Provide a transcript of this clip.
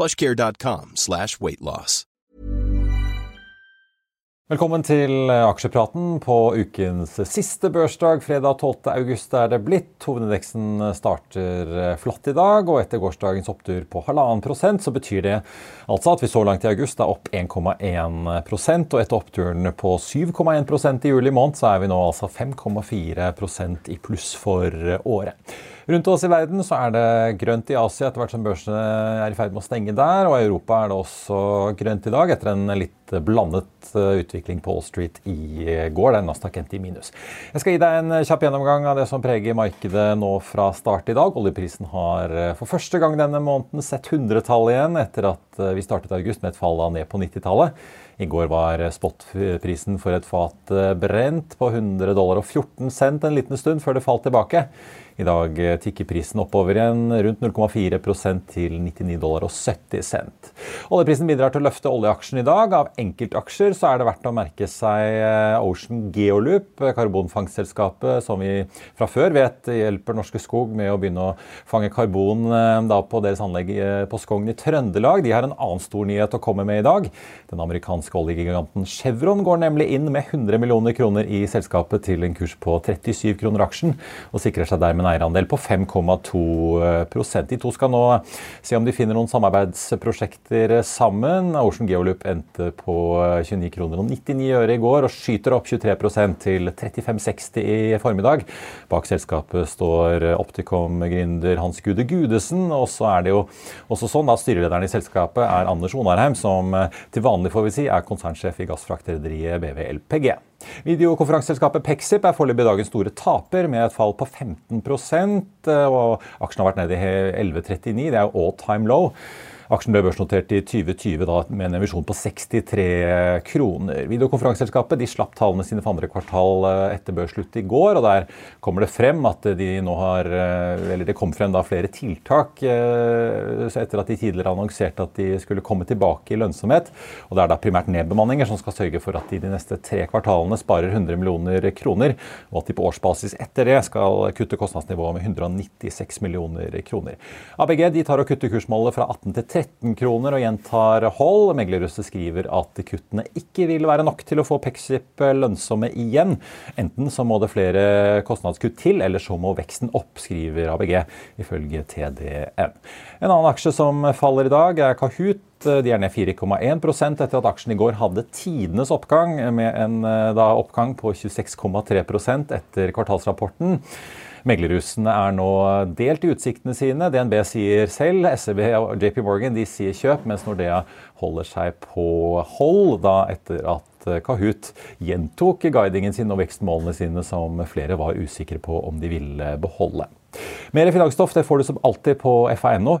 plushcare.com slash weightloss. Velkommen til aksjepraten på ukens siste børsdag. Fredag 12. august er det blitt. Hovedindeksen starter flatt i dag, og etter gårsdagens opptur på halvannen prosent, så betyr det altså at vi så langt i august er opp 1,1 og etter oppturen på 7,1% i juli måned, så er vi nå altså 5,4% i pluss for året. Rundt oss i verden så er det grønt i Asia etter hvert som børsene er i ferd med å stenge der. Og i Europa er det også grønt i dag etter en litt blandet eh, utvikling på Wall Street i går. Der Nasdaq endte i minus. Jeg skal gi deg en kjapp gjennomgang av det som preger markedet nå fra start i dag. Oljeprisen har eh, for første gang denne måneden sett hundretallet igjen etter at eh, vi startet august med et fall av ned på 90-tallet. I går var spotprisen for et fat brent på 100 dollar og 14 cent en liten stund før det falt tilbake. I dag eh, tikker prisen oppover igjen, rundt 0,4% til 99 dollar og 70 cent. Oljeprisen bidrar til å løfte oljeaksjen i dag. Av enkeltaksjer så er det verdt å merke seg eh, Ocean Geoloop, karbonfangstselskapet som vi fra før vet hjelper Norske Skog med å begynne å fange karbon da, på deres anlegg på Skogn i Trøndelag. De har en annen stor nyhet å komme med i dag. Den amerikanske oljegiganten Chevron går nemlig inn med 100 millioner kroner i selskapet til en kurs på 37 kroner aksjen, og sikrer seg dermed eierandel på 5,2% De to skal nå se om de finner noen samarbeidsprosjekter sammen. Ocean Geolup endte på 29 kroner og 99 øre i går og skyter opp 23% til 35,60 i formiddag. Bak selskapet står Opticom-gründer Hans Gude Gudesen. Og så er det jo også sånn at styrelederen i selskapet er Anders Onarheim, som til vanlig får vi si er konsernsjef i gassfraktrederiet BVLPG. Videokonferanseselskapet Pexip er foreløpig dagens store taper, med et fall på 15% og Aksjen har vært nede i 11,39. Det er all time low. Aksjen ble børsnotert i 2020 da, med en emisjon på 63 kroner. Videokonferanseselskapet slapp tallene sine for andre kvartal eh, etter børsslutt i går. og Der kommer det frem at de nå har eh, eller det kom frem da flere tiltak eh, etter at de tidligere annonserte at de skulle komme tilbake i lønnsomhet. og Det er da primært nedbemanninger som skal sørge for at de de neste tre kvartalene sparer 100 millioner kroner, og at de på årsbasis etter det skal kutte kostnadsnivået med 196 millioner kroner. ABG de tar og kutter kursmålet fra 18 til 30 13 kroner og gjentar hold. Meglerhuset skriver at kuttene ikke vil være nok til å få Pexip lønnsomme igjen. Enten så må det flere kostnadskutt til, eller så må veksten opp, skriver ABG, ifølge TDN. En annen aksje som faller i dag, er Kahoot. De er ned 4,1 etter at aksjen i går hadde tidenes oppgang, med en da, oppgang på 26,3% etter kvartalsrapporten. Meglerhusene er nå delt i utsiktene sine. DNB sier selv, SEB og JP Morgan de sier kjøp, mens Nordea holder seg på hold da etter at Kahoot gjentok guidingen sin og vekstmålene sine som flere var usikre på om de ville beholde. Mer finansstoff det får du som alltid på fa.no.